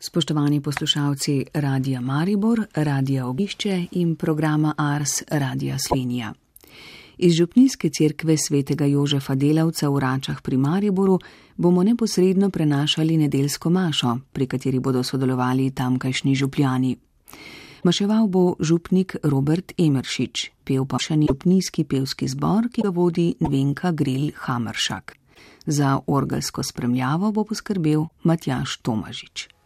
Spoštovani poslušalci Radia Maribor, Radia Obišče in programa Ars Radia Svinja. Iz Župnijske cerkve svetega Jožefa Delavca v Račah pri Mariboru bomo neposredno prenašali nedelsko mašo, pri kateri bodo sodelovali tamkajšnji župljani. Maševal bo župnik Robert Emeršič, pel pa še župnijski pevski zbor, ki ga vodi Venka Gril Hamršak. Za orgelsko spremljavo bo poskrbel Matjaš Tomažič.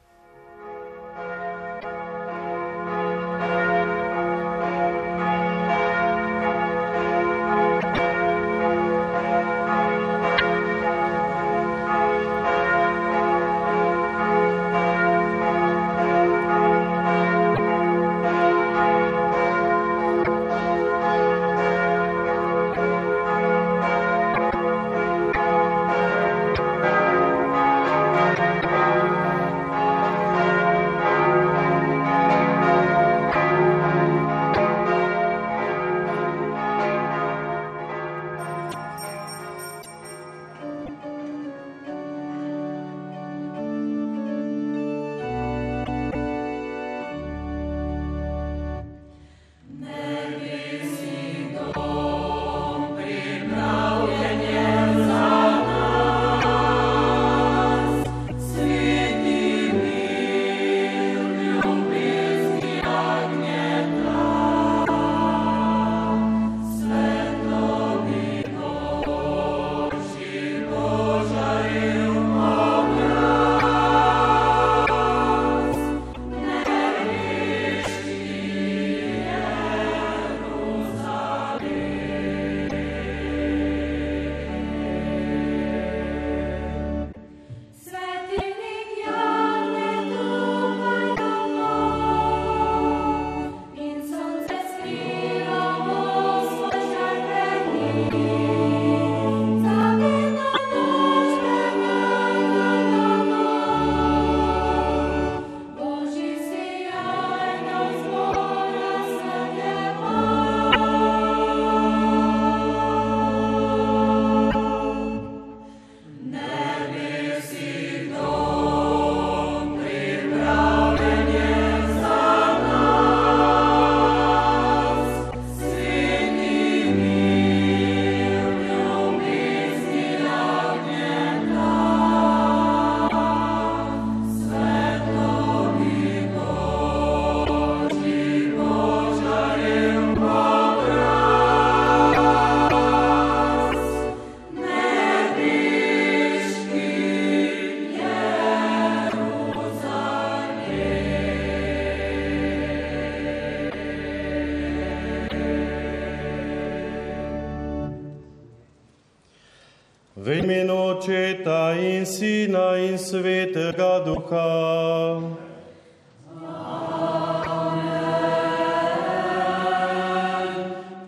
V imenu Očeta in Sina in Svetega Duha.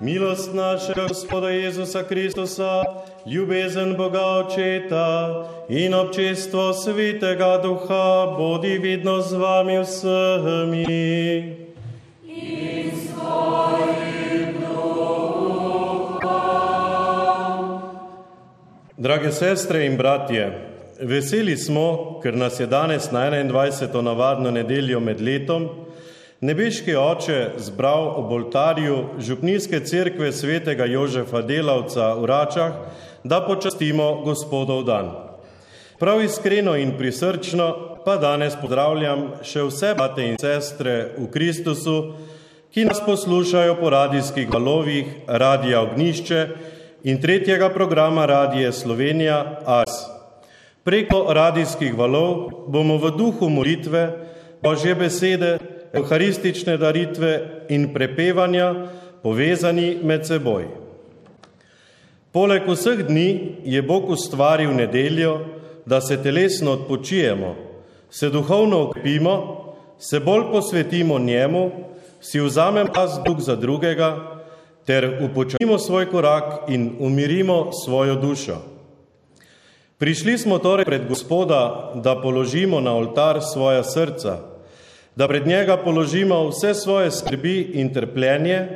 Milost našega Gospoda Jezusa Kristusa, ljubezen Boga Očeta in občestvo Svetega Duha bodi vidno z vami vsemi. Drage sestre in bratje, veseli smo, ker nas je danes na 21. navadno nedeljo med letom nebeški oče zbral ob oltarju Župnijske cerkve svetega Jožefa Delavca v Račah, da počastimo gospodov dan. Prav iskreno in prisrčno pa danes pozdravljam še vse bate in sestre v Kristusu, ki nas poslušajo po radijskih valovih Radija Ognišče in tretjega programa Radije Slovenija AS. Preko radijskih valov bomo v duhu molitve, božje besede, euharistične daritve in prepevanja povezani med seboj. Poleg vseh dni je Bog ustvaril nedeljo, da se telesno odpočijemo, se duhovno okrepimo, se bolj posvetimo njemu, si vzamemo čas drug za drugega, ter upočasnimo svoj korak in umirimo svojo dušo. Prišli smo torej pred Gospoda, da položimo na oltar svoja srca, da pred njega položimo vse svoje skrbi in trpljenje,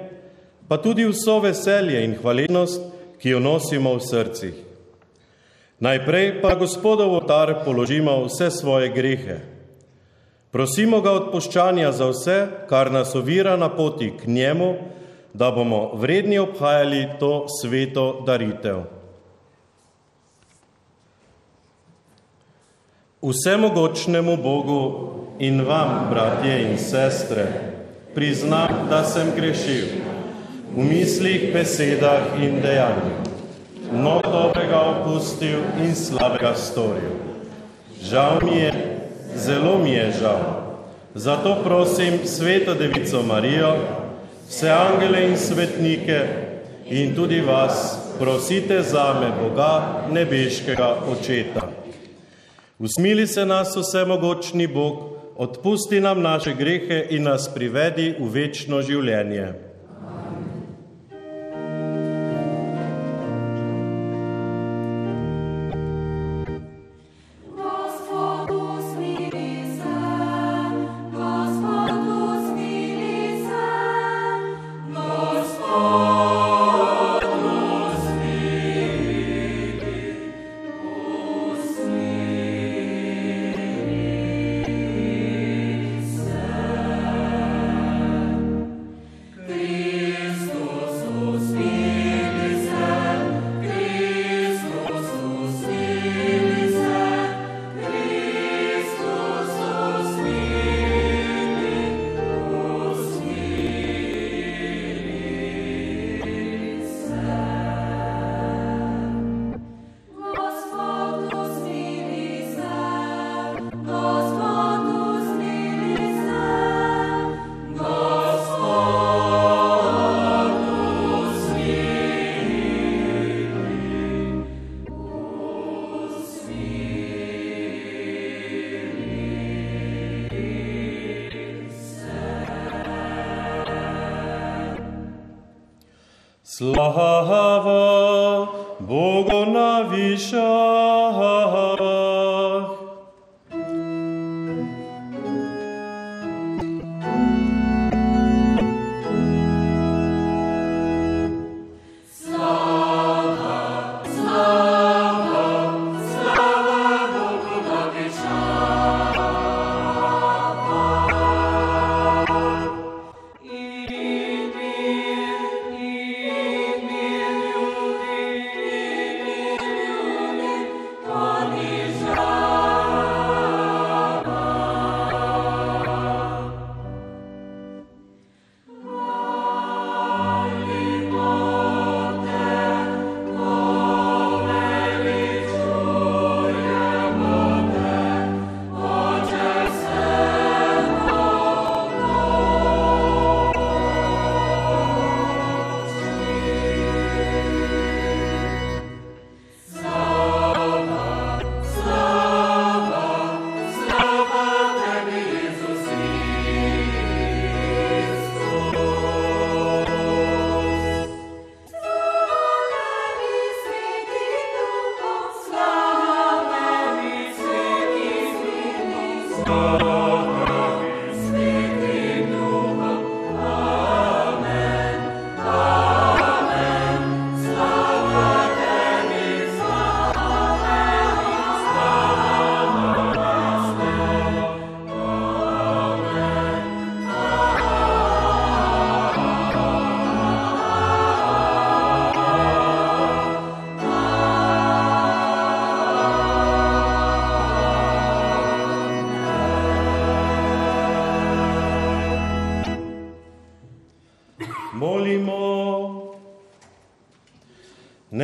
pa tudi vso veselje in hvaležnost, ki jo nosimo v srcih. Najprej pa Gospodov oltar položimo vse svoje grehe. Prosimo ga odpuščanja za vse, kar nas ovira na poti k njemu, da bomo vredni obhajali to sveto daritev. Vsemogočnemu Bogu in vam, bratje in sestre, priznam, da sem grešil v mislih, besedah in dejanjih, no dobrega opustil in slabega storil. Žal mi je, zelo mi je žal. Zato prosim Sveto Devico Marijo, vse angele in svetnike in tudi vas, prosite za me Boga, nebeškega očeta. Usmili se nas vsemogočni Bog, odpusti nam naše grehe in nas privedi v večno življenje.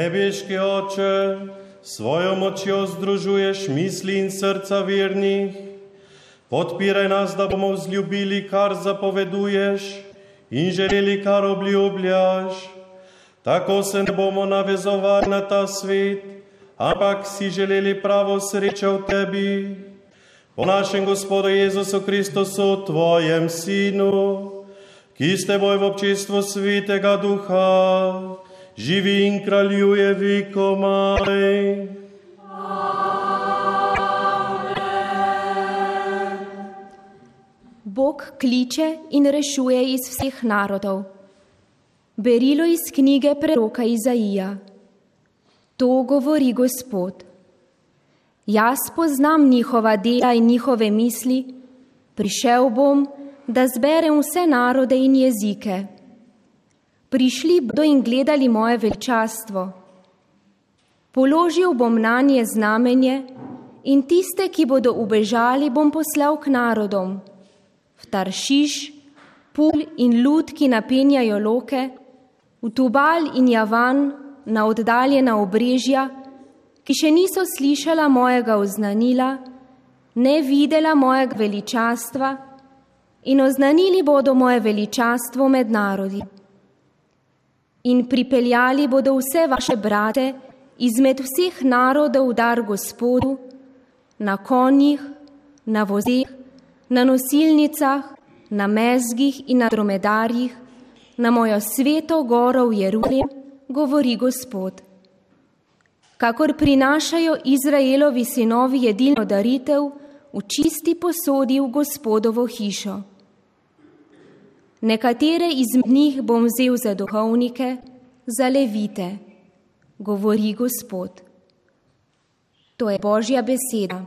Nebeški oče, svojo močjo združuješ misli in srca vernih, podpiraj nas, da bomo vzljubili, kar zapoveduješ in želeli, kar obljubljaš. Tako se ne bomo navezovali na ta svet, ampak si želeli pravo srečo v tebi. Po našem Gospodu Jezusu Kristusu, tvojem Sinu, ki ste boj v občestvu Svetega Duha, živi in kraljuje vikomaj. Bog kliče in rešuje iz vseh narodov. Berilo iz knjige preroka Izaija. To govori Gospod. Jaz poznam njihova dela in njihove misli, Prišel bom, da zberem vse narode in jezike. Prišli bodo in gledali moje veličastvo. Položil bom na nje znamenje in tiste, ki bodo ubežali, bom poslal k narodom. V Taršiš, Pul in Lud, ki napenjajo loke, v Tubal in Javan, na oddaljena obrežja, ki še niso slišala mojega oznanila, ne videla mojega veličastva in oznanili bodo moje veličastvo med narodi. In pripeljali bodo vse vaše brate izmed vseh narodov v dar Gospodu, na konjih, na vozeh, na nosilnicah, na mezgih in na dromedarjih, na mojo sveto goro v Jeruzalem, govori Gospod. Kakor prinašajo Izraelovi sinovi jedilno daritev v čisti posodi v Gospodovo hišo. Nekatere izmed njih bom vzel za duhovnike, za levite, govori Gospod. To je Božja beseda.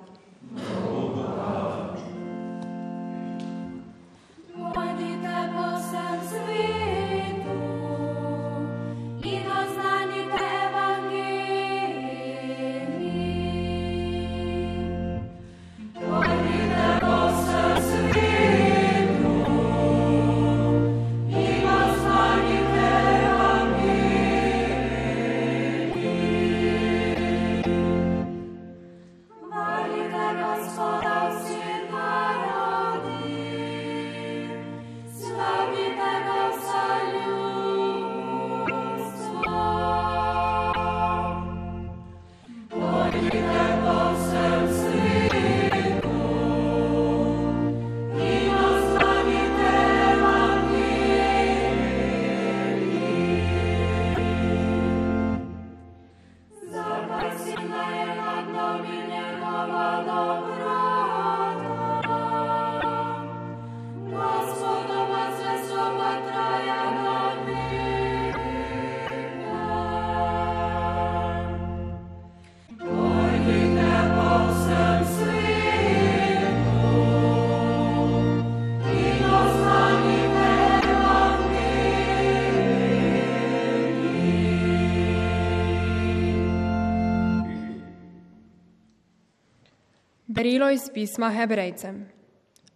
Berilo iz pisma Hebrejcem.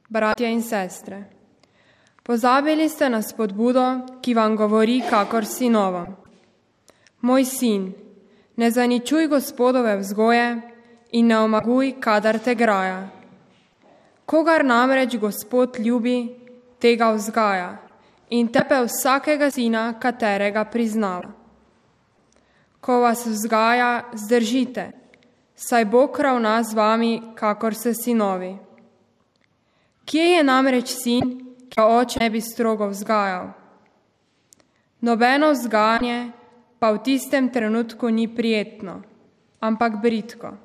Bratje in sestre, pozabili ste na spodbudo, ki vam govori, kakor sinovo. Moj sin, ne zaničuj gospodove vzgoje in ne omaguj, kadar te graja. Kogar namreč gospod ljubi, tega vzgaja in tepe vsakega sina, katerega priznava. Ko vas vzgaja, zdržite saj Bog ravna z vami, kakor se sinovi. Kje je namreč sin, ki ga oče ne bi strogo vzgajal? Nobeno vzgajanje pa v tistem trenutku ni prijetno, ampak britko.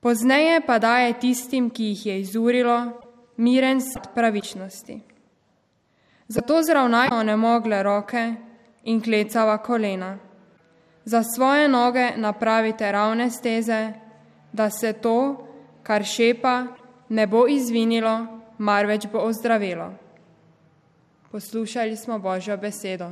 Pozneje pa daje tistim, ki jih je izurilo, miren sad pravičnosti. Zato zravnajo nemogle roke in klecava kolena. Za svoje noge napravite ravne steze, da se to, kar šepa, ne bo izvinilo, marveč bo ozdravilo. Poslušali smo Božjo besedo.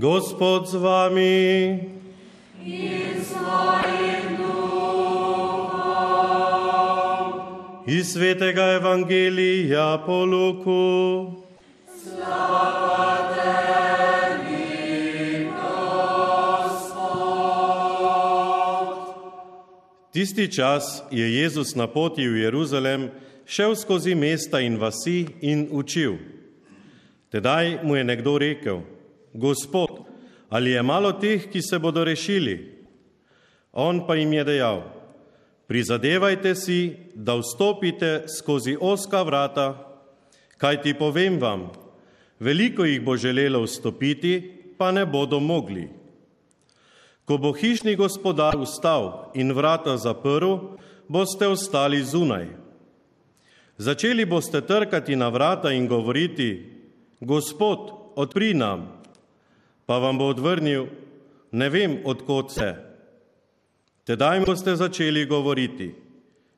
Gospod z vami. Iz svetega evangelija po Luku. Tisti čas je Jezus na poti v Jeruzalem šel skozi mesta in vasi in učil. Tedaj mu je nekdo rekel: Gospod, ali je malo teh, ki se bodo rešili? On pa jim je dejal: Prizadevajte si, da vstopite skozi oska vrata, kaj ti povem vam, veliko jih bo želelo vstopiti, pa ne bodo mogli. Ko bo hišni gospodar vstal in vrata zaprl, boste ostali zunaj. Začeli boste trkati na vrata in govoriti: Gospod, odpri nam. Pa vam bo odvrnil: Ne vem, odkot se. Tedaj boste začeli govoriti: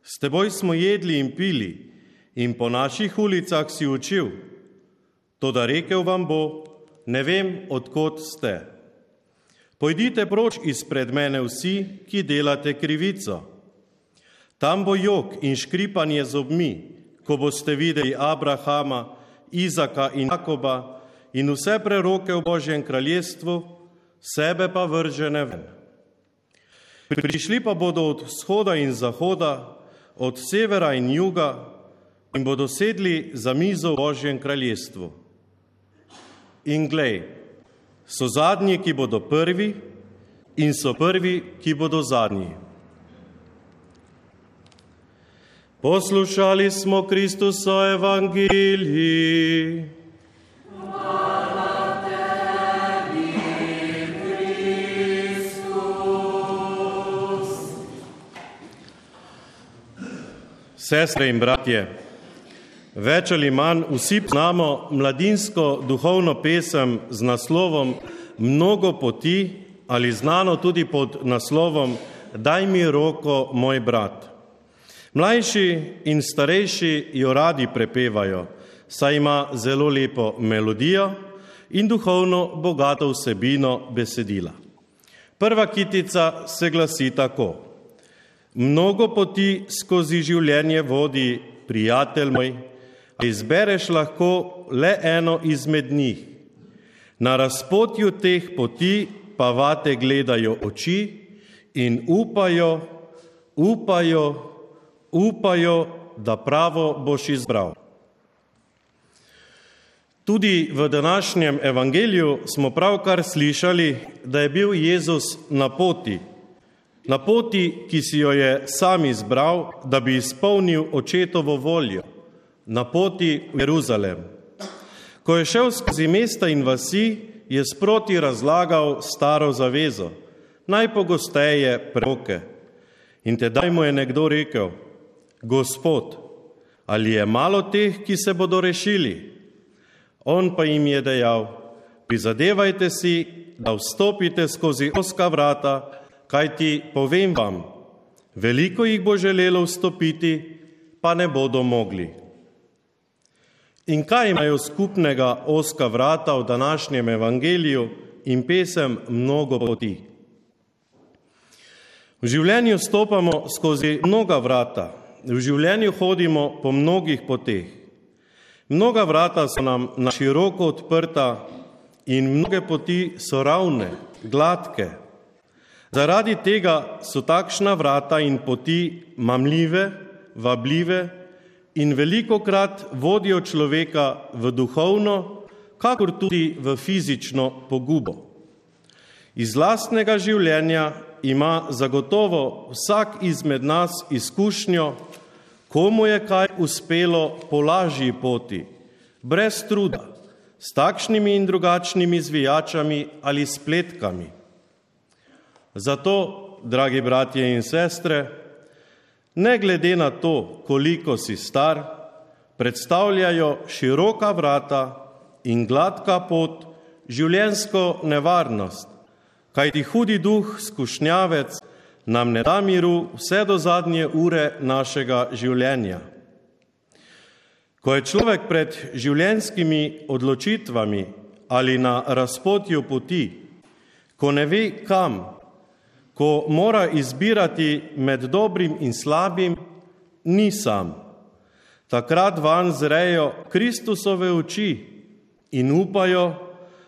S teboj smo jedli in pili in po naših ulicah si učil. Toda rekel vam bo: Ne vem, odkot ste. Pojdite proč izpred mene vsi, ki delate krivico. Tam bo jok in škripanje z obmi, ko boste videli Abrahama, Izaka in Jakoba in vse preroke v Božjem kraljestvu, sebe pa vržene ven. Prišli pa bodo od vzhoda in zahoda, od severa in juga in bodo sedli za mizo v Božjem kraljestvu. In glej, so zadnji, ki bodo prvi, in so prvi, ki bodo zadnji. Poslušali smo Kristuso evangeliji. Sestre in bratje, Več ali manj vsi znamo mladinsko duhovno pesem z naslovom Mnogo poti ali znano tudi pod naslovom Daj mi roko, moj brat. Mlajši in starejši jo radi prepevajo, saj ima zelo lepo melodijo in duhovno bogato vsebino besedila. Prva kitica se glasi tako. Mnogo poti skozi življenje vodi prijatelj moj, izbereš lahko le eno izmed njih. Na razpotju teh poti pa vate gledajo oči in upajo, upajo, upajo, da pravo boš izbral. Tudi v današnjem evangeliju smo pravkar slišali, da je bil Jezus na poti, na poti, ki si jo je sam izbral, da bi izpolnil očetovo voljo na poti v Jeruzalem. Ko je šel skozi mesta in vasi, je sproti razlagal staro zavezo, najpogosteje preroke. In tedaj mu je nekdo rekel: Gospod, ali je malo teh, ki se bodo rešili? On pa jim je dejal: Prizadevajte si, da vstopite skozi oska vrata, kajti povem vam, veliko jih bo želelo vstopiti, pa ne bodo mogli. In kaj imajo skupnega oska vrata v današnjem evangeliju in pesem mnogo poti? V življenju stopamo skozi mnoga vrata, v življenju hodimo po mnogih poteh. Mnoga vrata so nam na široko odprta in mnoge poti so ravne, gladke. Zaradi tega so takšna vrata in poti mamljive, vabljive, in veliko krat vodijo človeka v duhovno, kakor tudi v fizično pogubo. Iz lastnega življenja ima zagotovo vsak izmed nas izkušnjo, komu je kaj uspelo po lažji poti, brez truda, s takšnimi in drugačnimi zvijačami ali spletkami. Zato, dragi bratje in sestre, ne glede na to, koliko si star, predstavljajo široka vrata in gladka pot, življensko nevarnost, kajti hudi duh, skušnjavec, nam ne da miru vse do zadnje ure našega življenja. Ko je človek pred življenskimi odločitvami ali na razpotju poti, ko ne ve kam, ko mora izbirati med dobrim in slabim, ni sam. Takrat van zrejo Kristusove oči in upajo,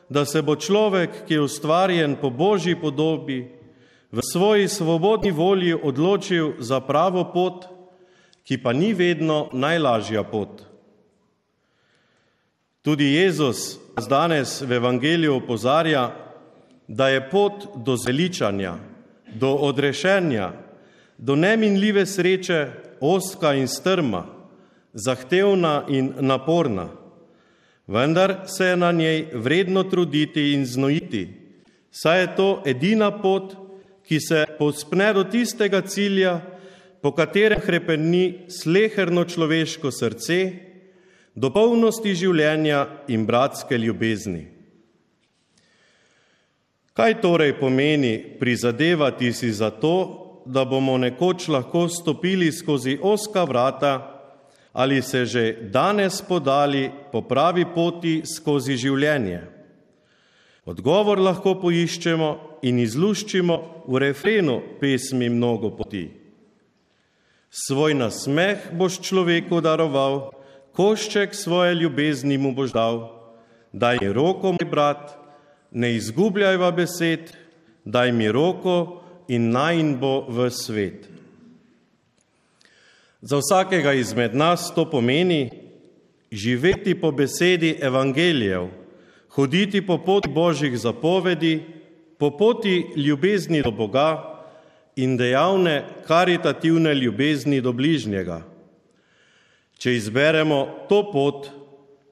da se bo človek, ki je ustvarjen po božji podobi, v svoji svobodni volji odločil za pravo pot, ki pa ni vedno najlažja pot. Tudi Jezus danes v Evangeliju opozarja, da je pot do zveličanja, do odrešenja, do neminljive sreče oska in strma, zahtevna in naporna, vendar se je na njej vredno truditi in znojiti, saj je to edina pot, ki se pospne do tistega cilja, po katerem hrepeni sleherno človeško srce, do polnosti življenja in bratske ljubezni. Kaj torej pomeni prizadevati si za to, da bomo nekoč lahko stopili skozi oska vrata ali se že danes podali po pravi poti skozi življenje? Odgovor lahko poiščemo in izluščimo v refrenu pesmi Mnogo poti. Svoj nasmeh boš človeku daroval, košček svoje ljubezni mu boš dal, daj roko, moj brat, ne izgubljajva besed, daj mi roko in najn bo v svet. Za vsakega izmed nas to pomeni živeti po besedi evangelijev, hoditi po poti božjih zapovedi, po poti ljubezni do Boga in dejavne karitativne ljubezni do bližnjega. Če izberemo to pot,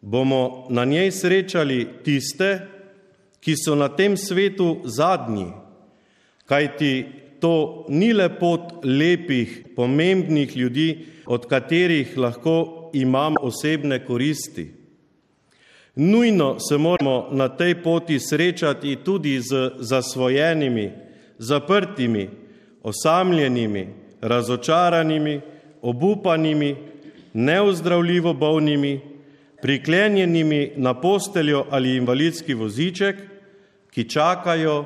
bomo na njej srečali tiste, ki so na tem svetu zadnji, kajti to ni le pot lepih, pomembnih ljudi, od katerih lahko imam osebne koristi. Nujno se moramo na tej poti srečati tudi z zasvojenimi, zaprtimi, osamljenimi, razočaranimi, obupanimi, neozdravljivo bolnimi, priklenjenimi na posteljo ali invalidski voziček, ki čakajo,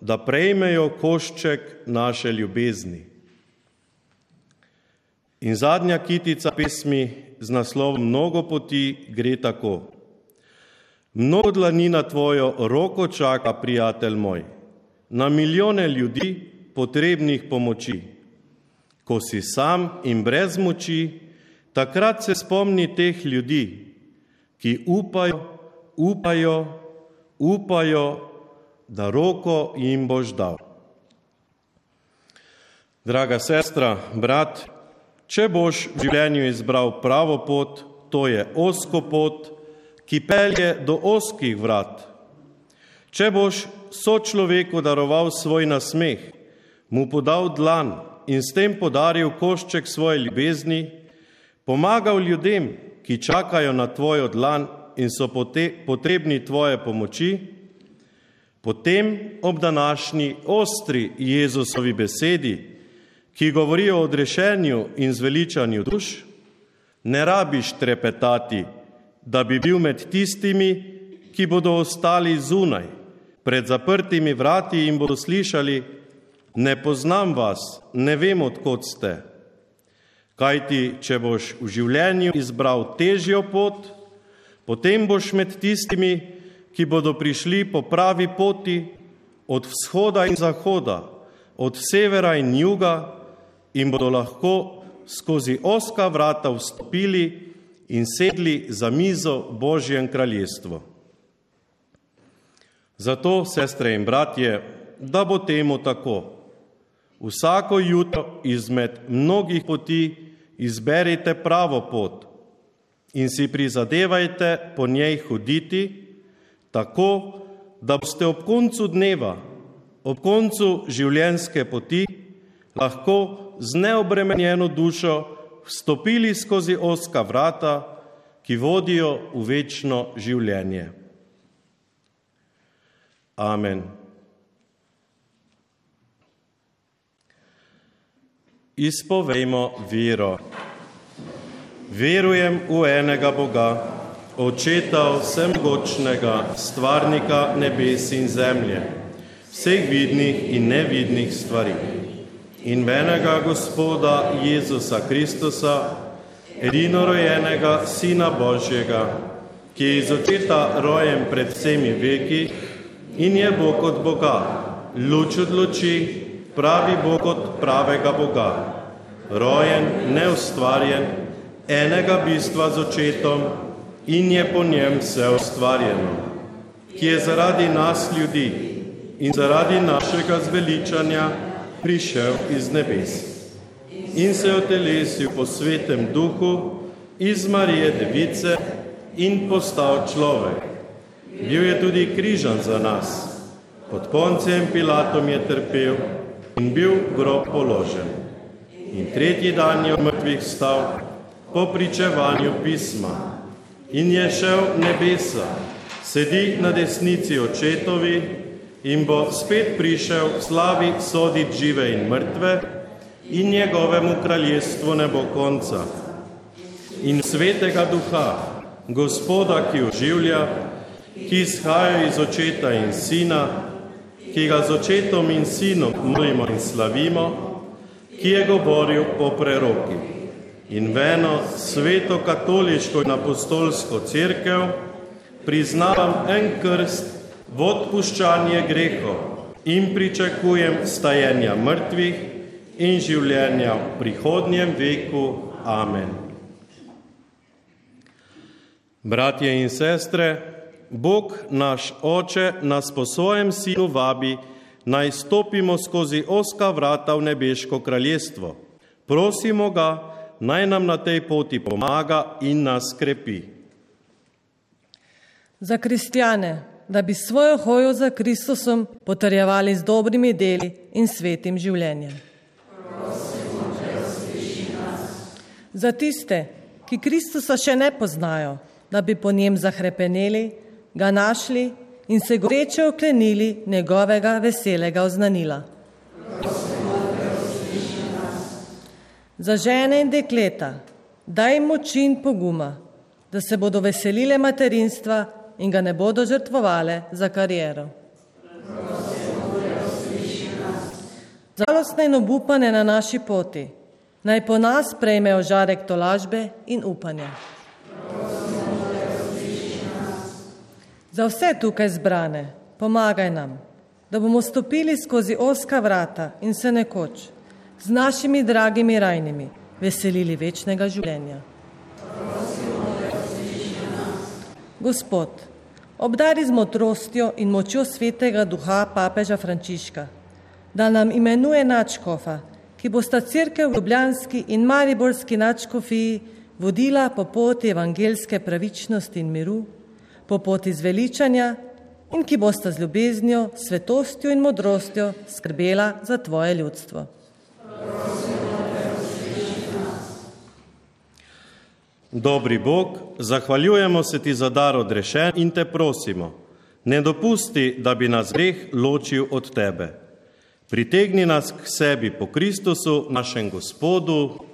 da prejmejo košček naše ljubezni. In zadnja kitica pesmi z naslovom Mnogo poti gre tako. Mnogo dlani na tvojo roko čaka, prijatelj moj, na milijone ljudi potrebnih pomoči. Ko si sam in brez moči, takrat se spomni teh ljudi, ki upajo, upajo, upajo, da roko jim boš dal. Draga sestra, brat, če boš v življenju izbral pravo pot, to je osko pot, ki pelje do oskih vrat. Če boš sočloveku daroval svoj nasmeh, mu podal dlan in s tem podaril košček svoje ljubezni, pomagal ljudem, ki čakajo na tvojo dlan in so potrebni tvoje pomoči, potem ob današnji ostri Jezusovi besedi, ki govori o odrešenju in zveličanju duš, ne rabiš trepetati, da bi bil med tistimi, ki bodo ostali zunaj, pred zaprtimi vrati in bodo slišali, ne poznam vas, ne vem, odkot ste. Kajti, če boš v življenju izbral težjo pot, potem boš med tistimi, ki bodo prišli po pravi poti od vzhoda in zahoda, od severa in juga in bodo lahko skozi oska vrata vstopili in sedli za mizo Božjem kraljestvu. Zato, sestre in bratje, da bo temu tako. Vsako jutro izmed mnogih poti izberite pravo pot in si prizadevajte po njej hoditi, tako da boste ob koncu dneva, ob koncu življenjske poti, lahko z neobremenjeno dušo vstopili skozi oska vrata, ki vodijo v večno življenje. Amen. Izpovejmo vero. Verujem v enega Boga, očeta vsemogočnega, stvarnika nebes in zemlje, vseh vidnih in nevidnih stvari. In venega Gospoda Jezusa Kristusa, edinorojenega Sina Božjega, ki je iz očeta rojen pred vsemi veki in je Bog od Boga, luč od luči, pravi Bog od pravega Boga, rojen, neustvarjen, enega bistva z očetom, in je po njem vse ustvarjeno, ki je zaradi nas ljudi in zaradi našega zveličanja prišel iz nebes in se otelesil po svetem duhu iz Marije Device in postal človek. Bil je tudi križan za nas, pod poncem Pilatom je trpel in bil grob položen. In tretji dan je v mrtvih stal po pričevanju pisma in je šel nebesa, sedi na desnici očetovi in bo spet prišel v slavi soditi žive in mrtve in njegovemu kraljestvu ne bo konca. In svetega duha, gospoda, ki oživlja, ki izhaja iz očeta in sina, ki ga z očetom in sinom molimo in slavimo, ki je govoril o prerokih in v eno sveto katoliško in apostolsko crkev priznavam en krst v odpuščanje grehov in pričakujem stajenja mrtvih in življenja v prihodnjem veku. Amen. Bratje in sestre, Bog naš Oče nas po svojem sinu vabi, naj stopimo skozi oska vrata v nebeško kraljestvo. Prosimo ga, naj nam na tej poti pomaga in nas krepi. Za kristjane, da bi svojo hojo za Kristusom potrjevali z dobrimi deli in svetim življenjem. Za tiste, ki Kristusa še ne poznajo, da bi po njem zahrepeneli, ga našli in se goreče oklenili njegovega veselega oznanila. Za žene in dekleta daj jim moči in poguma, da se bodo veselile materinstva in ga ne bodo žrtvovale za kariero. Žalostne in obupane na naši poti, naj po nas prejmejo žarek tolažbe in upanja. Za vse tukaj zbrane, pomagaj nam, da bomo stopili skozi oska vrata in se nekoč z našimi dragimi rajnimi veselili večnega življenja. Gospod, obdari z motrostjo in močjo svetega duha papeža Frančiška, da nam imenuje načkofa, ki bosta crkev v Ljubljanski in Mariborski načkofiji vodila po poti evangelske pravičnosti in miru, po poti zveličanja in ki bosta z ljubeznijo, svetostjo in modrostjo skrbela za tvoje ljudstvo. Dobri Bog, zahvaljujemo se ti za dar odrešen in te prosimo, ne dopusti, da bi nas greh ločil od tebe. Pritegni nas k sebi po Kristusu, našem Gospodu.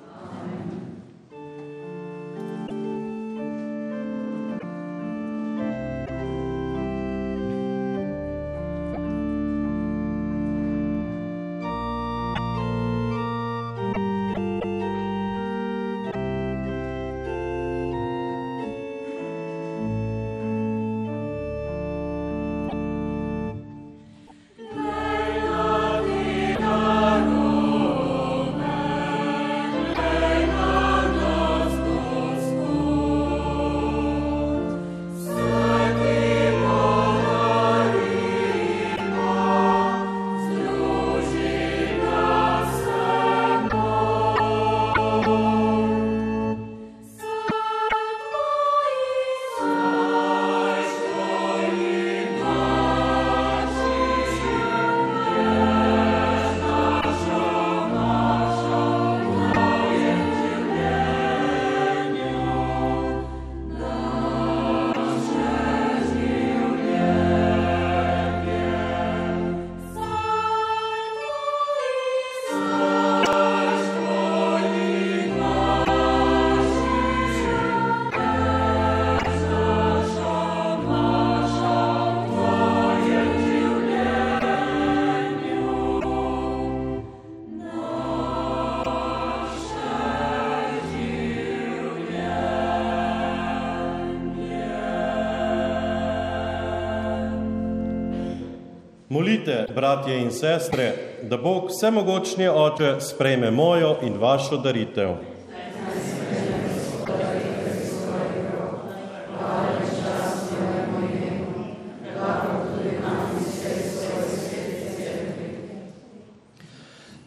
Molite, bratje in sestre, da Bog vsemogočni oče sprejme mojo in vašo daritev.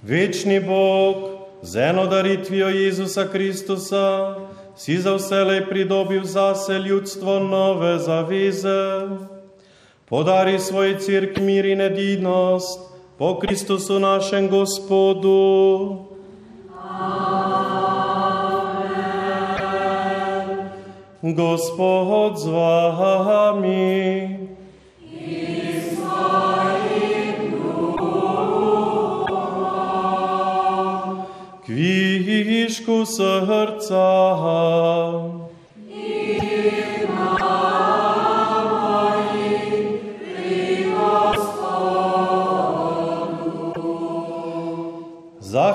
Večni Bog, z eno daritvijo Jezusa Kristusa, si za vselej pridobil zase ljudstvo nove zaveze. Podari svoj cirk mir in edinost po Kristusu našem Gospodu. Amen. Gospod z vami. Kvišku srca.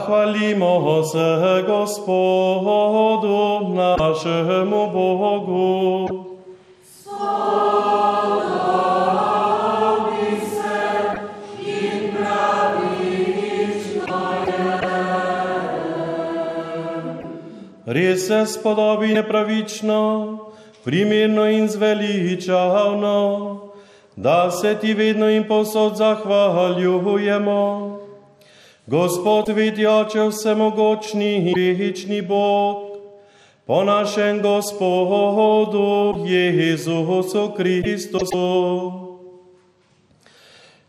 Zahvalimo se Gospodu našemu Bogu. Res se spodobi nepravično, primerno in zveličavno, da se ti vedno in posod zahvaljujemo. Gospod vidi oče vsemogočni in večni Bog, po našem Gospodu Jezusu Kristusu.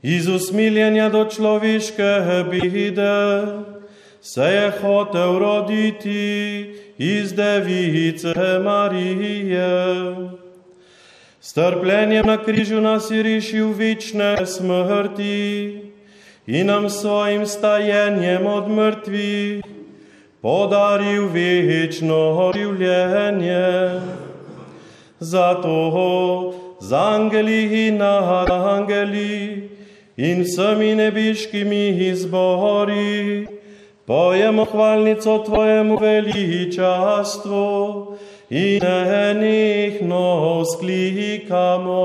Iz usmiljenja do človeške bide se je hotel roditi iz device Marije. Strpljenjem na križu nas je rešil večne smrti in nam svojim stajenjem od mrtvih podaril večno življenje. Zato z angeli in angeli in vsemi nebiškimi izbori pojemo hvalnico Tvojemu veličastvu in nenehno sklikamo.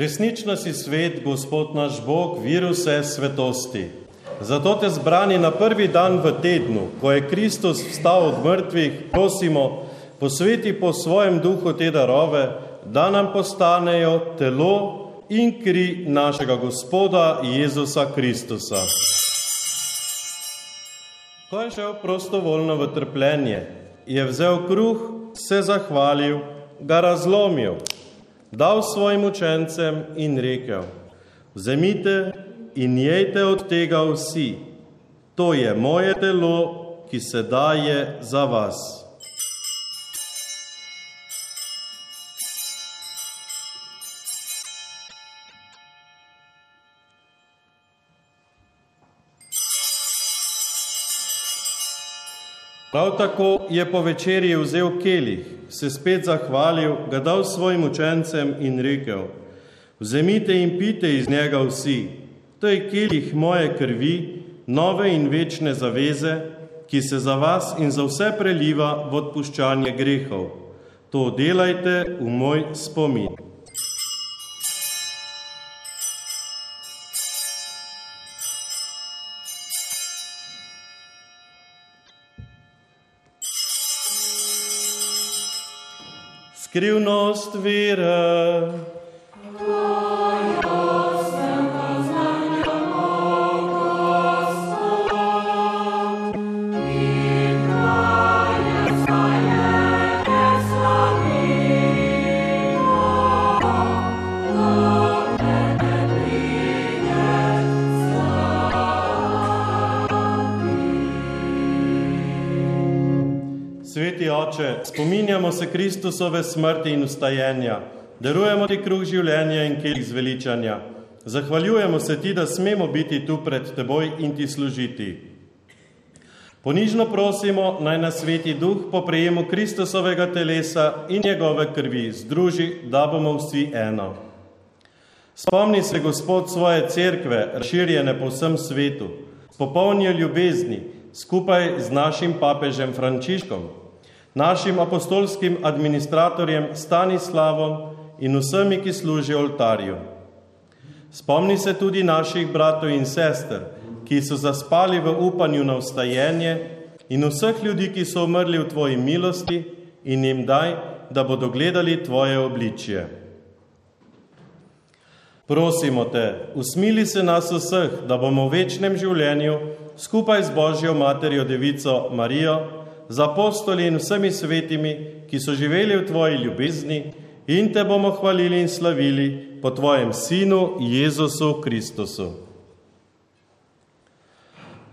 Resnično si svet, Gospod naš Bog, vir vse svetosti. Zato te zbrani na prvi dan v tednu, ko je Kristus vstal od mrtvih, prosimo, posveti po svojem duhu te darove, da nam postanejo telo in kri našega Gospoda Jezusa Kristusa. Ko je šel prostovoljno v trpljenje, je vzel kruh, se zahvalil, ga razlomil, dal svojim učencem in rekel: Vzemite in jejte od tega vsi, to je moje telo, ki se daje za vas. Prav tako je po večerji vzel kelih, se spet zahvalil, ga dal svojim učencem in rekel: Vzemite in pite iz njega vsi, to je kelih moje krvi, nove in večne zaveze, ki se za vas in za vse preliva v odpuščanje grehov. To delajte v moj spomin. Skrivnost vere. Sveti spominjamo se Kristusove smrti in ustajenja, darujemo ti kruh življenja in kelih zveličanja. Zahvaljujemo se ti, da smemo biti tu pred teboj in ti služiti. Ponižno prosimo, naj nas sveti duh po prejemu Kristusovega telesa in njegove krvi združi, da bomo vsi eno. Spomni se, Gospod, svoje cerkve, razširjene po vsem svetu, popolnijo ljubezni, skupaj z našim papežem Frančiškom, našim apostolskim administratorjem Stanislavom in vsemi, ki služijo oltarju. Spomni se tudi naših bratov in sester, ki so zaspali v upanju na vstajenje in vseh ljudi, ki so umrli v tvoji milosti in jim daj, da bodo gledali tvoje obličje. Prosimo te, usmili se nas vseh, da bomo v večnem življenju skupaj z Božjo materjo Devico Marijo, z apostoli in vsemi svetimi, ki so živeli v tvoji ljubezni in te bomo hvalili in slavili po tvojem Sinu Jezusu Kristusu.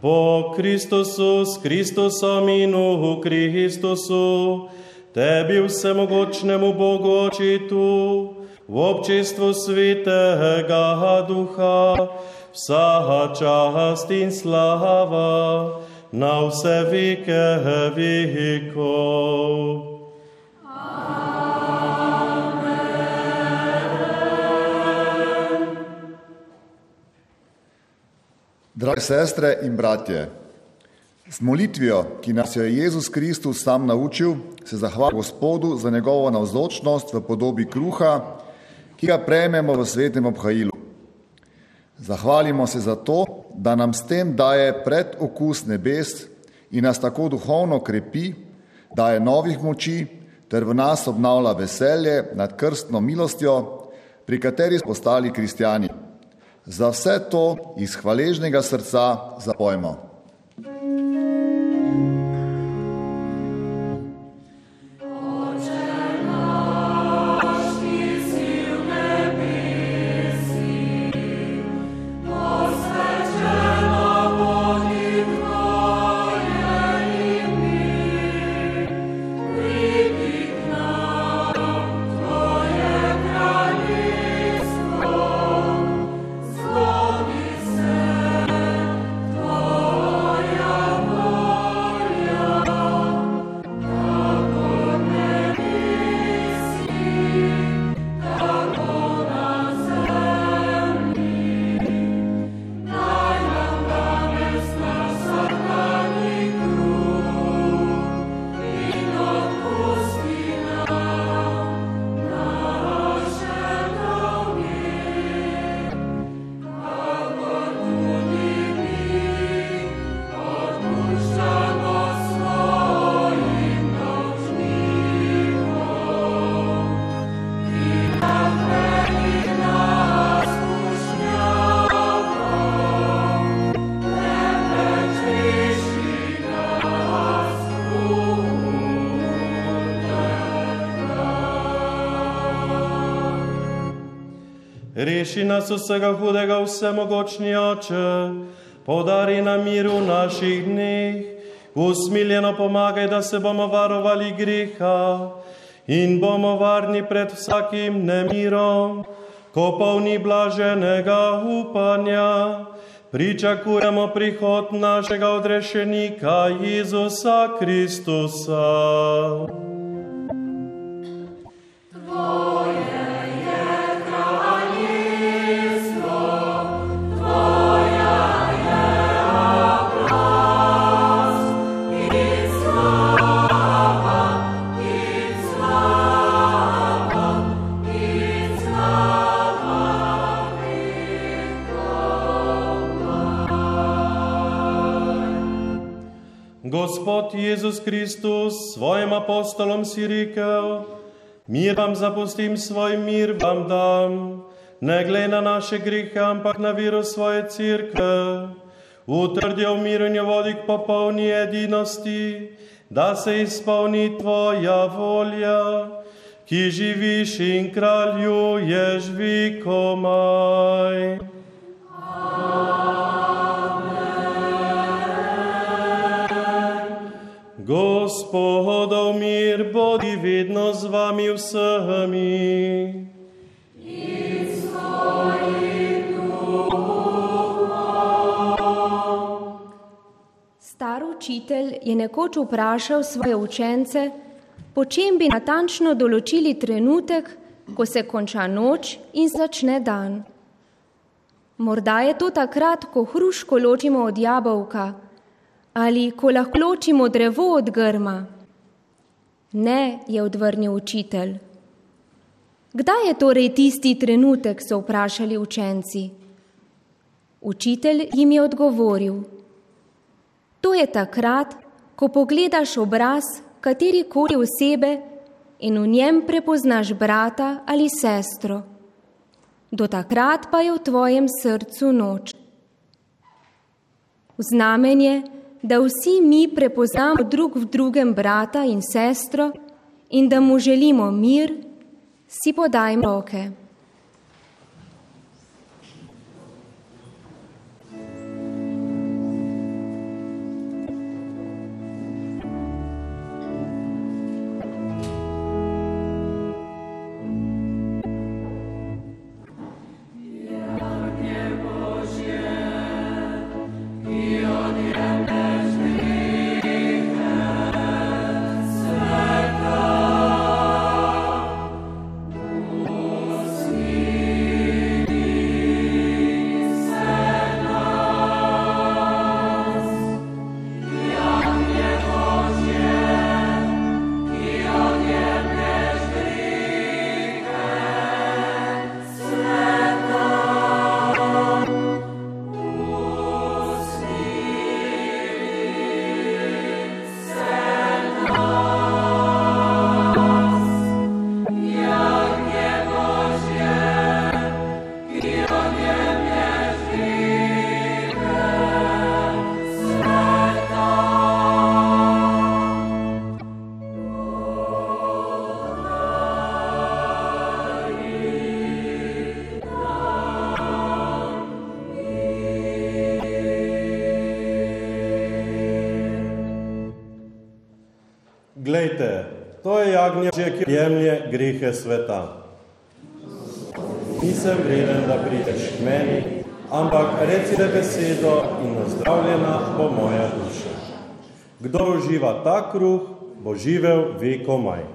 Po Kristusu, s Kristusom in v Kristusu, tebi vsemogočnemu Bogu očitu, v občestvu svetega duha, vsa čast in slava, na vse veke vekov. Drage sestre in bratje, z molitvijo, ki nas jo je Jezus Kristus sam naučil, se zahvalim Gospodu za njegovo navzočnost v podobi kruha, ki ga prejmemo v svetem obhajilu. Zahvalimo se za to, da nam s tem daje predokus nebes in nas tako duhovno krepi, daje novih moči ter v nas obnavlja veselje nad krstno milostjo, pri kateri smo postali kristijani. Za vse to iz hvaležnega srca zapojmo. Reši nas vsega hudega, vsemogočni oče, podari nam mir v naših dneh, usmiljeno pomagaj, da se bomo varovali greha in bomo varni pred vsakim nemirom, ko polni blaženega upanja. Pričakujemo prihod našega odrešenika Jezusa Kristusa. Jezus Kristus, svojim apostolom si rekel, mir vam zapustim, svoj mir vam dam, ne glede na naše grehe, ampak na vero svoje crkve. Utrdil mir in jo vodi k popolni edinosti, da se izpolni tvoja volja, ki živiš in kraljuješ vikomaj. Gospodov mir bodi vedno z vami vsemi. Star učitelj je nekoč vprašal svoje učence, po čem bi natančno določili trenutek, ko se konča noč in začne dan. Morda je to takrat, ko hruško ločimo od jabolka ali ko lahko ločimo drevo od grma. Ne, je odvrnil učitelj. Kdaj je torej tisti trenutek, so vprašali učenci. Učitelj jim je odgovoril: To je takrat, ko pogledaš obraz katerikoli osebe in v njem prepoznaš brata ali sestro. Do takrat pa je v tvojem srcu noč. V znamenje, da vsi mi prepoznamo drug v drugem brata in sestro in da mu želimo mir, si podajmo roke. Glejte, to je jagnje, ki jemlje grehe sveta. Nisem vreden, da prideš k meni, ampak recite besedo in ozdravljena bo moja duša. Kdo uživa ta kruh, bo živel vekomaj.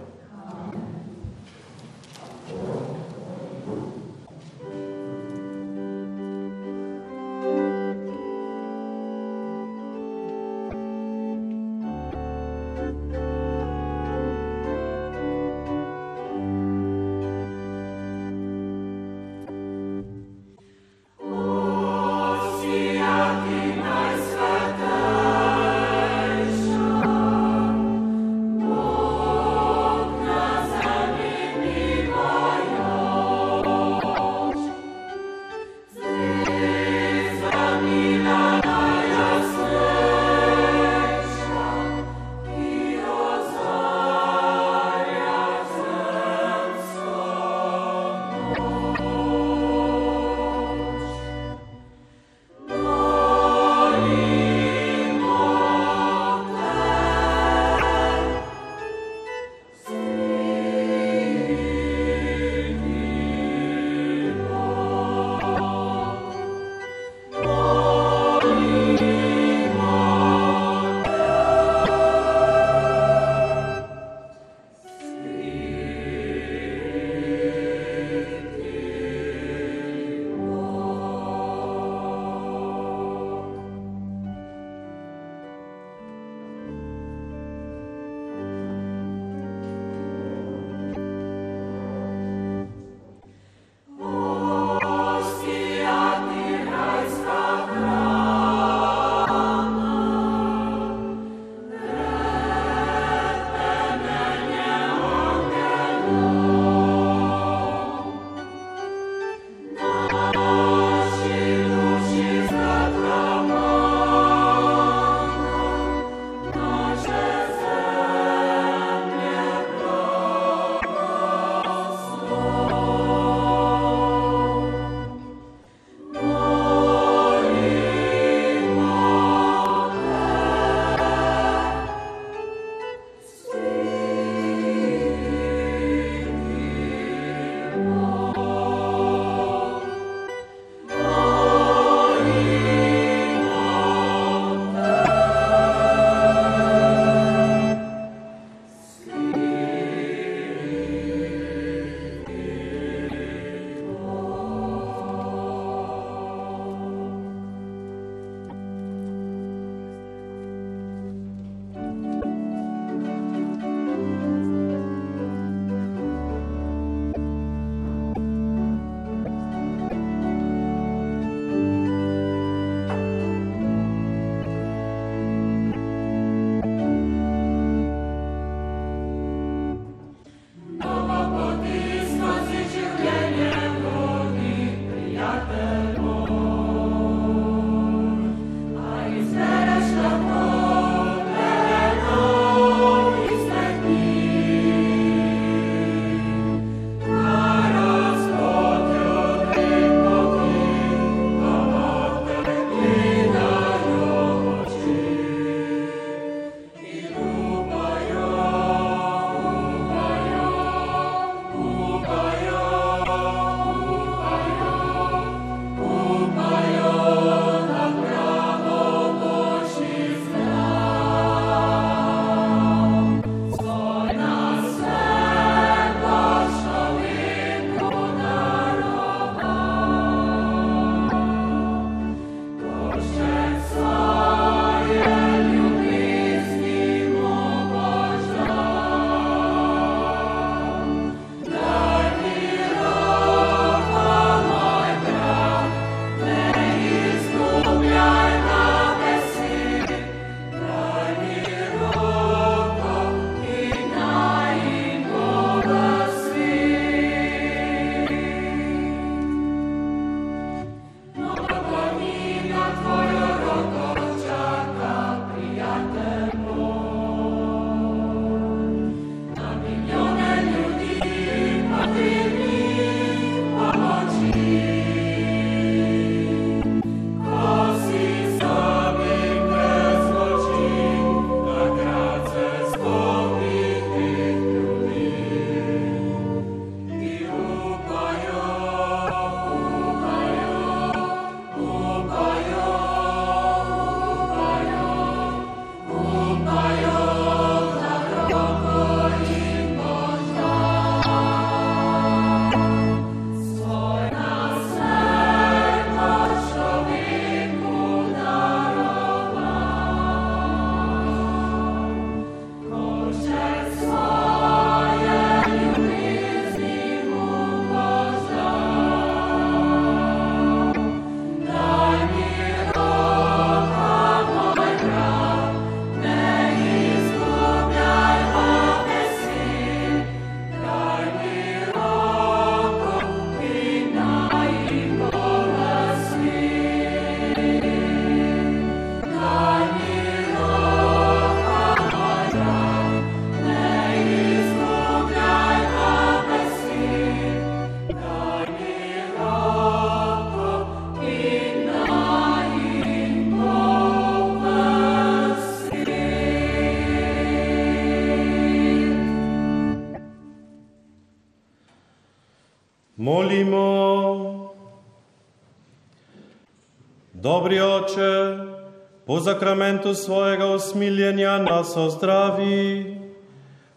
Po zakramentu svojega usmiljenja nas ozdravi,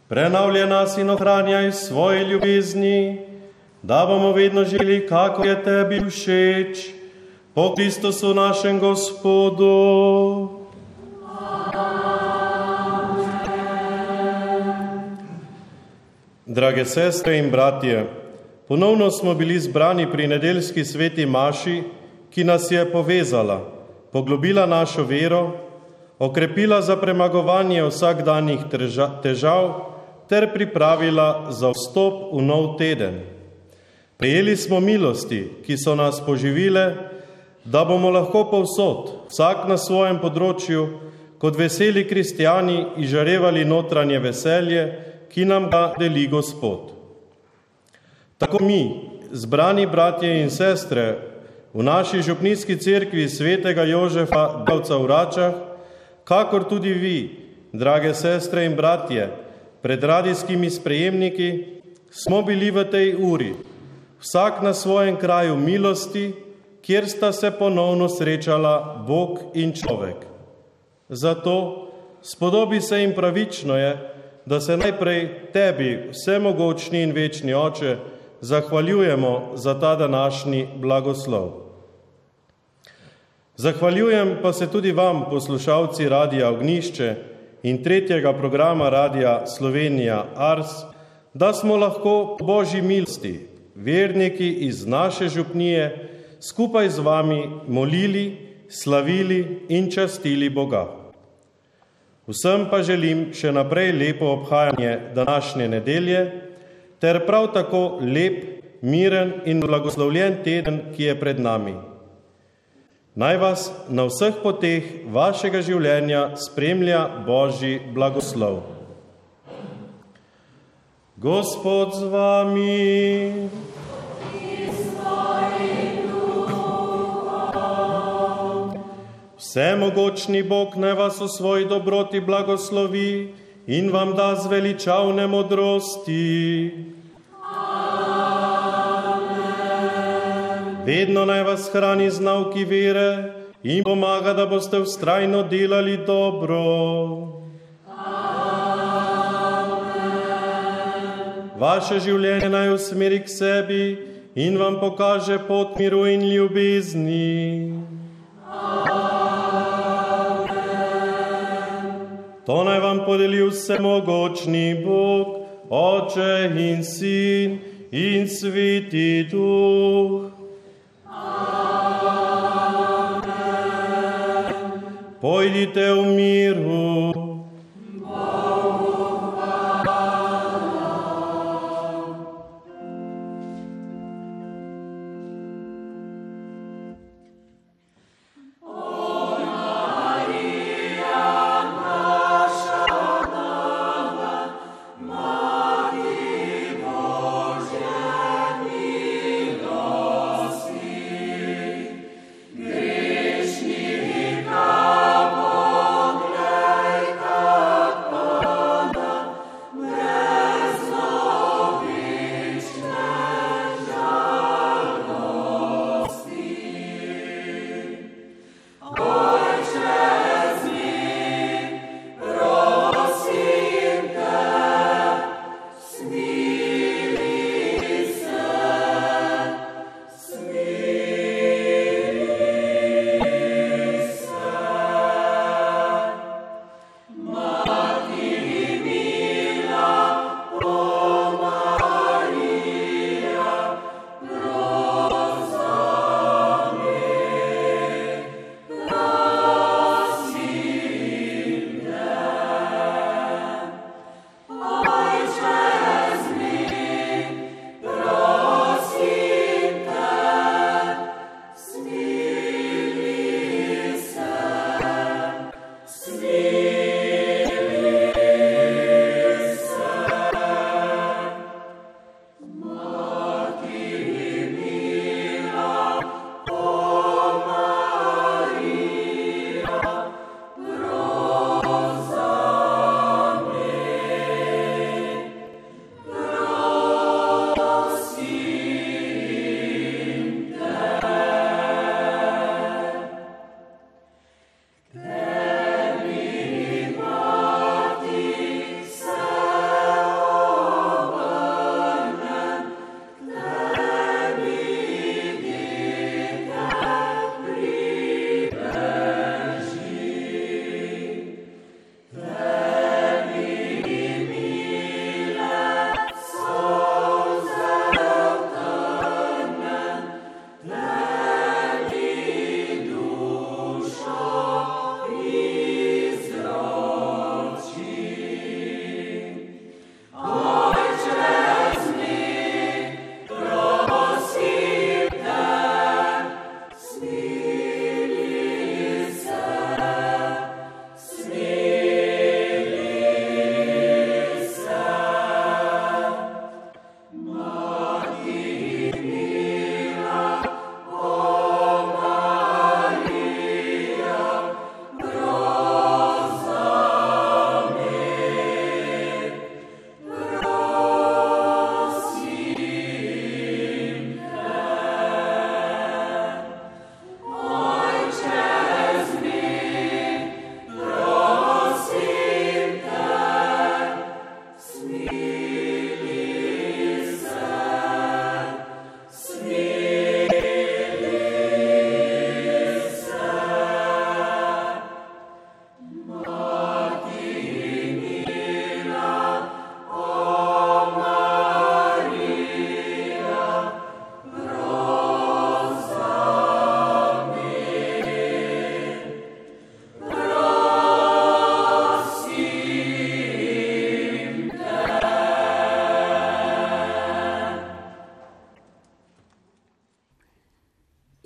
prenavlja nas in ohranjaj svoje ljubezni, da bomo vedno živeli, kako je tebi všeč, po Kristusu našem Gospodu. Drage sestre in bratje, ponovno smo bili zbrani pri nedeljski sveti Maši, ki nas je povezala, poglobila našo vero, okrepila za premagovanje vsakdanjih težav ter pripravila za vstop v nov teden. Prijeli smo milosti, ki so nas poživile, da bomo lahko povsod, vsak na svojem področju, kot veseli kristijani, izžarevali notranje veselje, ki nam ga deli Gospod. Tako mi, zbrani bratje in sestre, v naši župnijski cerkvi svetega Jožefa Davca v Račah, kakor tudi vi, drage sestre in bratje, pred radijskimi sprejemniki, smo bili v tej uri, vsak na svojem kraju milosti, kjer sta se ponovno srečala Bog in človek. Zato spodobi se in pravično je, da se najprej tebi, vsemogočni in večni oče, zahvaljujemo za ta današnji blagoslov. Zahvaljujem pa se tudi vam, poslušalci Radija Ognišče in tretjega programa Radija Slovenija Ars, da smo lahko Božji milosti, verniki iz naše župnije, skupaj z vami molili, slavili in častili Boga. Vsem pa želim še naprej lepo obhajanje današnje nedelje, ter prav tako lep, miren in blagoslovljen teden, ki je pred nami. Naj vas na vseh poteh vašega življenja spremlja Božji blagoslov. Gospod z vami. Vsemogočni Bog naj vas v svoji dobroti blagoslovi in vam da zveličavne modrosti. Vedno naj vas hrani z nauki vere in pomaga, da boste vztrajno delali dobro. Amen. Vaše življenje naj usmeri k sebi in vam pokaže pot miru in ljubezni. To naj vam podeli vsemogočni Bog, Oče in Sin in Sveti Duh. Pojdite v miru.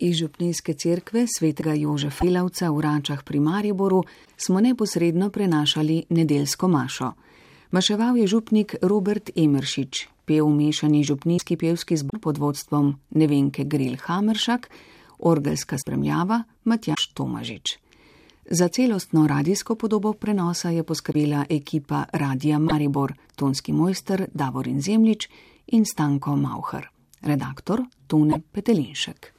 Iz Župnijske cerkve svetega Jožefa Filavca v Račah pri Mariboru smo neposredno prenašali nedelsko mašo. Maševal je župnik Robert Emeršič, pel mešani župnijski pevski zbor pod vodstvom Nevenke Gril Hameršak, orgelska spremljava Matjaš Tomažič. Za celostno radijsko podobo prenosa je poskrbela ekipa Radija Maribor, tonski mojster Davorin Zemlič in Stanko Mauher, redaktor Tune Petelinšek.